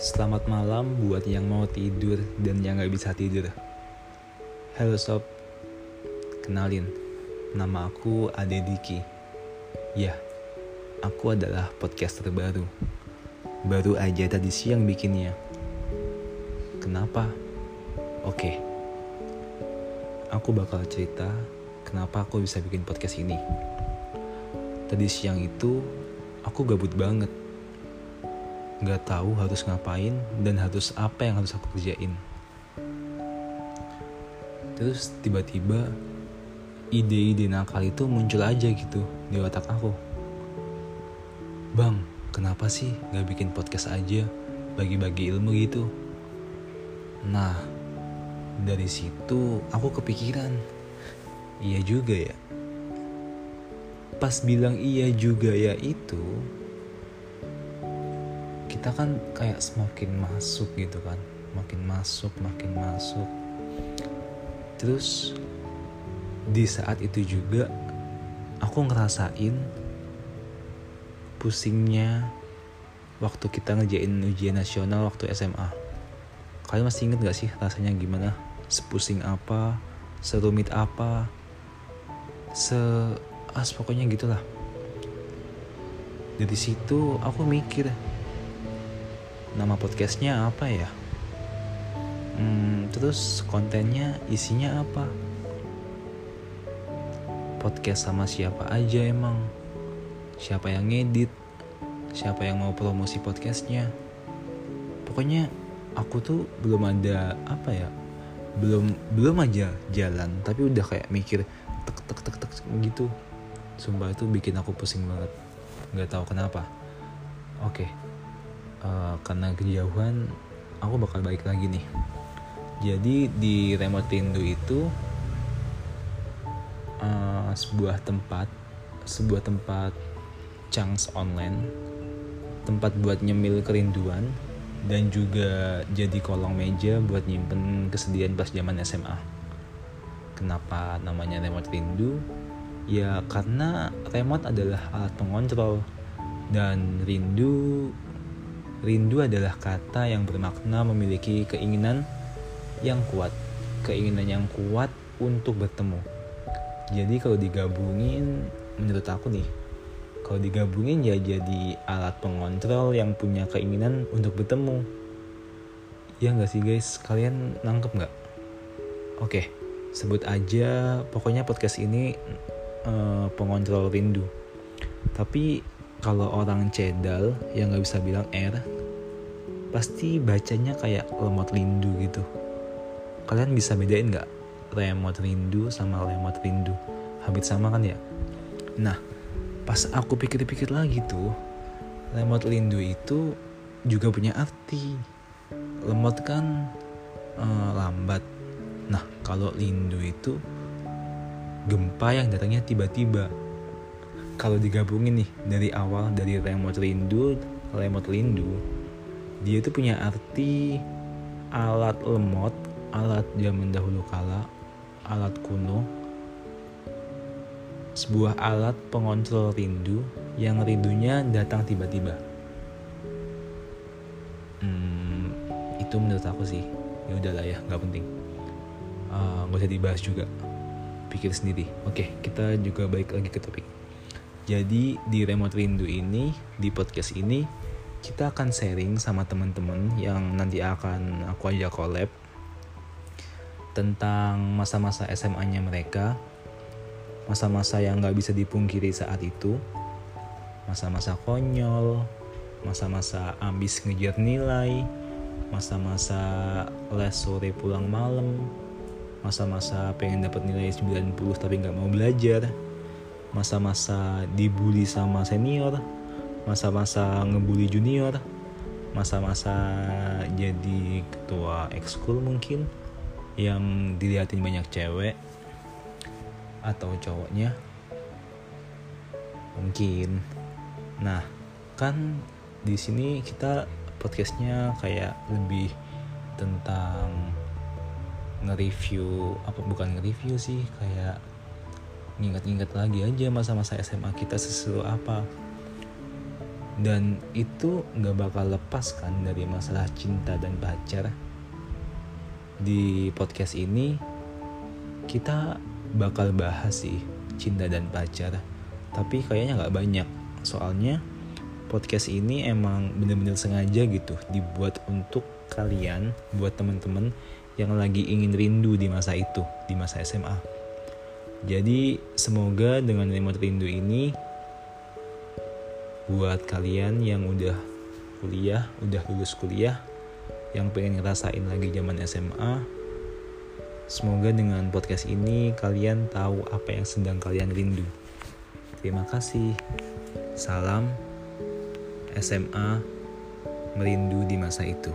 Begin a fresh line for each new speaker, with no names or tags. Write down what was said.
Selamat malam buat yang mau tidur dan yang gak bisa tidur. Halo sob, kenalin, nama aku Ade Diki. Ya, aku adalah podcaster baru. Baru aja tadi siang bikinnya. Kenapa? Oke, aku bakal cerita kenapa aku bisa bikin podcast ini. Tadi siang itu aku gabut banget nggak tahu harus ngapain dan harus apa yang harus aku kerjain. Terus tiba-tiba ide-ide nakal itu muncul aja gitu di otak aku. Bang, kenapa sih nggak bikin podcast aja bagi-bagi ilmu gitu? Nah, dari situ aku kepikiran, iya juga ya. Pas bilang iya juga ya itu, kita kan kayak semakin masuk gitu kan. Makin masuk makin masuk. Terus di saat itu juga aku ngerasain pusingnya waktu kita ngerjain ujian nasional waktu SMA kalian masih inget gak sih rasanya gimana? Sepusing apa? Serumit apa? Se as pokoknya gitulah. Dari situ aku mikir nama podcastnya apa ya? Hmm, terus kontennya isinya apa? Podcast sama siapa aja emang? Siapa yang ngedit? Siapa yang mau promosi podcastnya? Pokoknya aku tuh belum ada apa ya belum belum aja jalan tapi udah kayak mikir tek tek tek tek gitu. Sumpah itu bikin aku pusing banget. Nggak tahu kenapa. Oke uh, karena kejauhan aku bakal balik lagi nih. Jadi di remote rindu itu uh, sebuah tempat sebuah tempat chance online tempat buat nyemil kerinduan dan juga jadi kolong meja buat nyimpen kesedihan pas zaman SMA kenapa namanya remote rindu ya karena remote adalah alat pengontrol dan rindu Rindu adalah kata yang bermakna memiliki keinginan yang kuat, keinginan yang kuat untuk bertemu. Jadi kalau digabungin, menurut aku nih, kalau digabungin ya jadi alat pengontrol yang punya keinginan untuk bertemu. Ya nggak sih guys, kalian nangkep nggak? Oke, sebut aja pokoknya podcast ini uh, pengontrol rindu. Tapi kalau orang cedal yang nggak bisa bilang R pasti bacanya kayak lemot rindu gitu. Kalian bisa bedain nggak remote rindu sama lemot rindu? Hampir sama kan ya? Nah pas aku pikir-pikir lagi tuh lemot rindu itu juga punya arti. Lemot kan uh, lambat. Nah kalau rindu itu gempa yang datangnya tiba-tiba kalau digabungin nih dari awal dari remote rindu remote rindu dia itu punya arti alat lemot alat zaman dahulu kala alat kuno sebuah alat pengontrol rindu yang rindunya datang tiba-tiba. Hmm, itu menurut aku sih. Ya udahlah ya nggak penting. Uh, nggak usah dibahas juga. Pikir sendiri. Oke kita juga balik lagi ke topik jadi di remote rindu ini, di podcast ini kita akan sharing sama teman-teman yang nanti akan aku ajak collab tentang masa-masa SMA-nya mereka, masa-masa yang nggak bisa dipungkiri saat itu, masa-masa konyol, masa-masa ambis ngejar nilai, masa-masa les sore pulang malam, masa-masa pengen dapat nilai 90 tapi nggak mau belajar, masa-masa dibully sama senior, masa-masa ngebully junior, masa-masa jadi ketua ekskul mungkin yang dilihatin banyak cewek atau cowoknya mungkin. Nah, kan di sini kita podcastnya kayak lebih tentang nge-review apa bukan nge-review sih kayak nginget-nginget lagi aja masa-masa SMA kita seseru apa. Dan itu nggak bakal lepas kan dari masalah cinta dan pacar. Di podcast ini kita bakal bahas sih cinta dan pacar. Tapi kayaknya nggak banyak. Soalnya podcast ini emang bener-bener sengaja gitu dibuat untuk kalian buat temen-temen yang lagi ingin rindu di masa itu di masa SMA jadi semoga dengan remote rindu ini buat kalian yang udah kuliah, udah lulus kuliah, yang pengen ngerasain lagi zaman SMA, semoga dengan podcast ini kalian tahu apa yang sedang kalian rindu. Terima kasih. Salam SMA merindu di masa itu.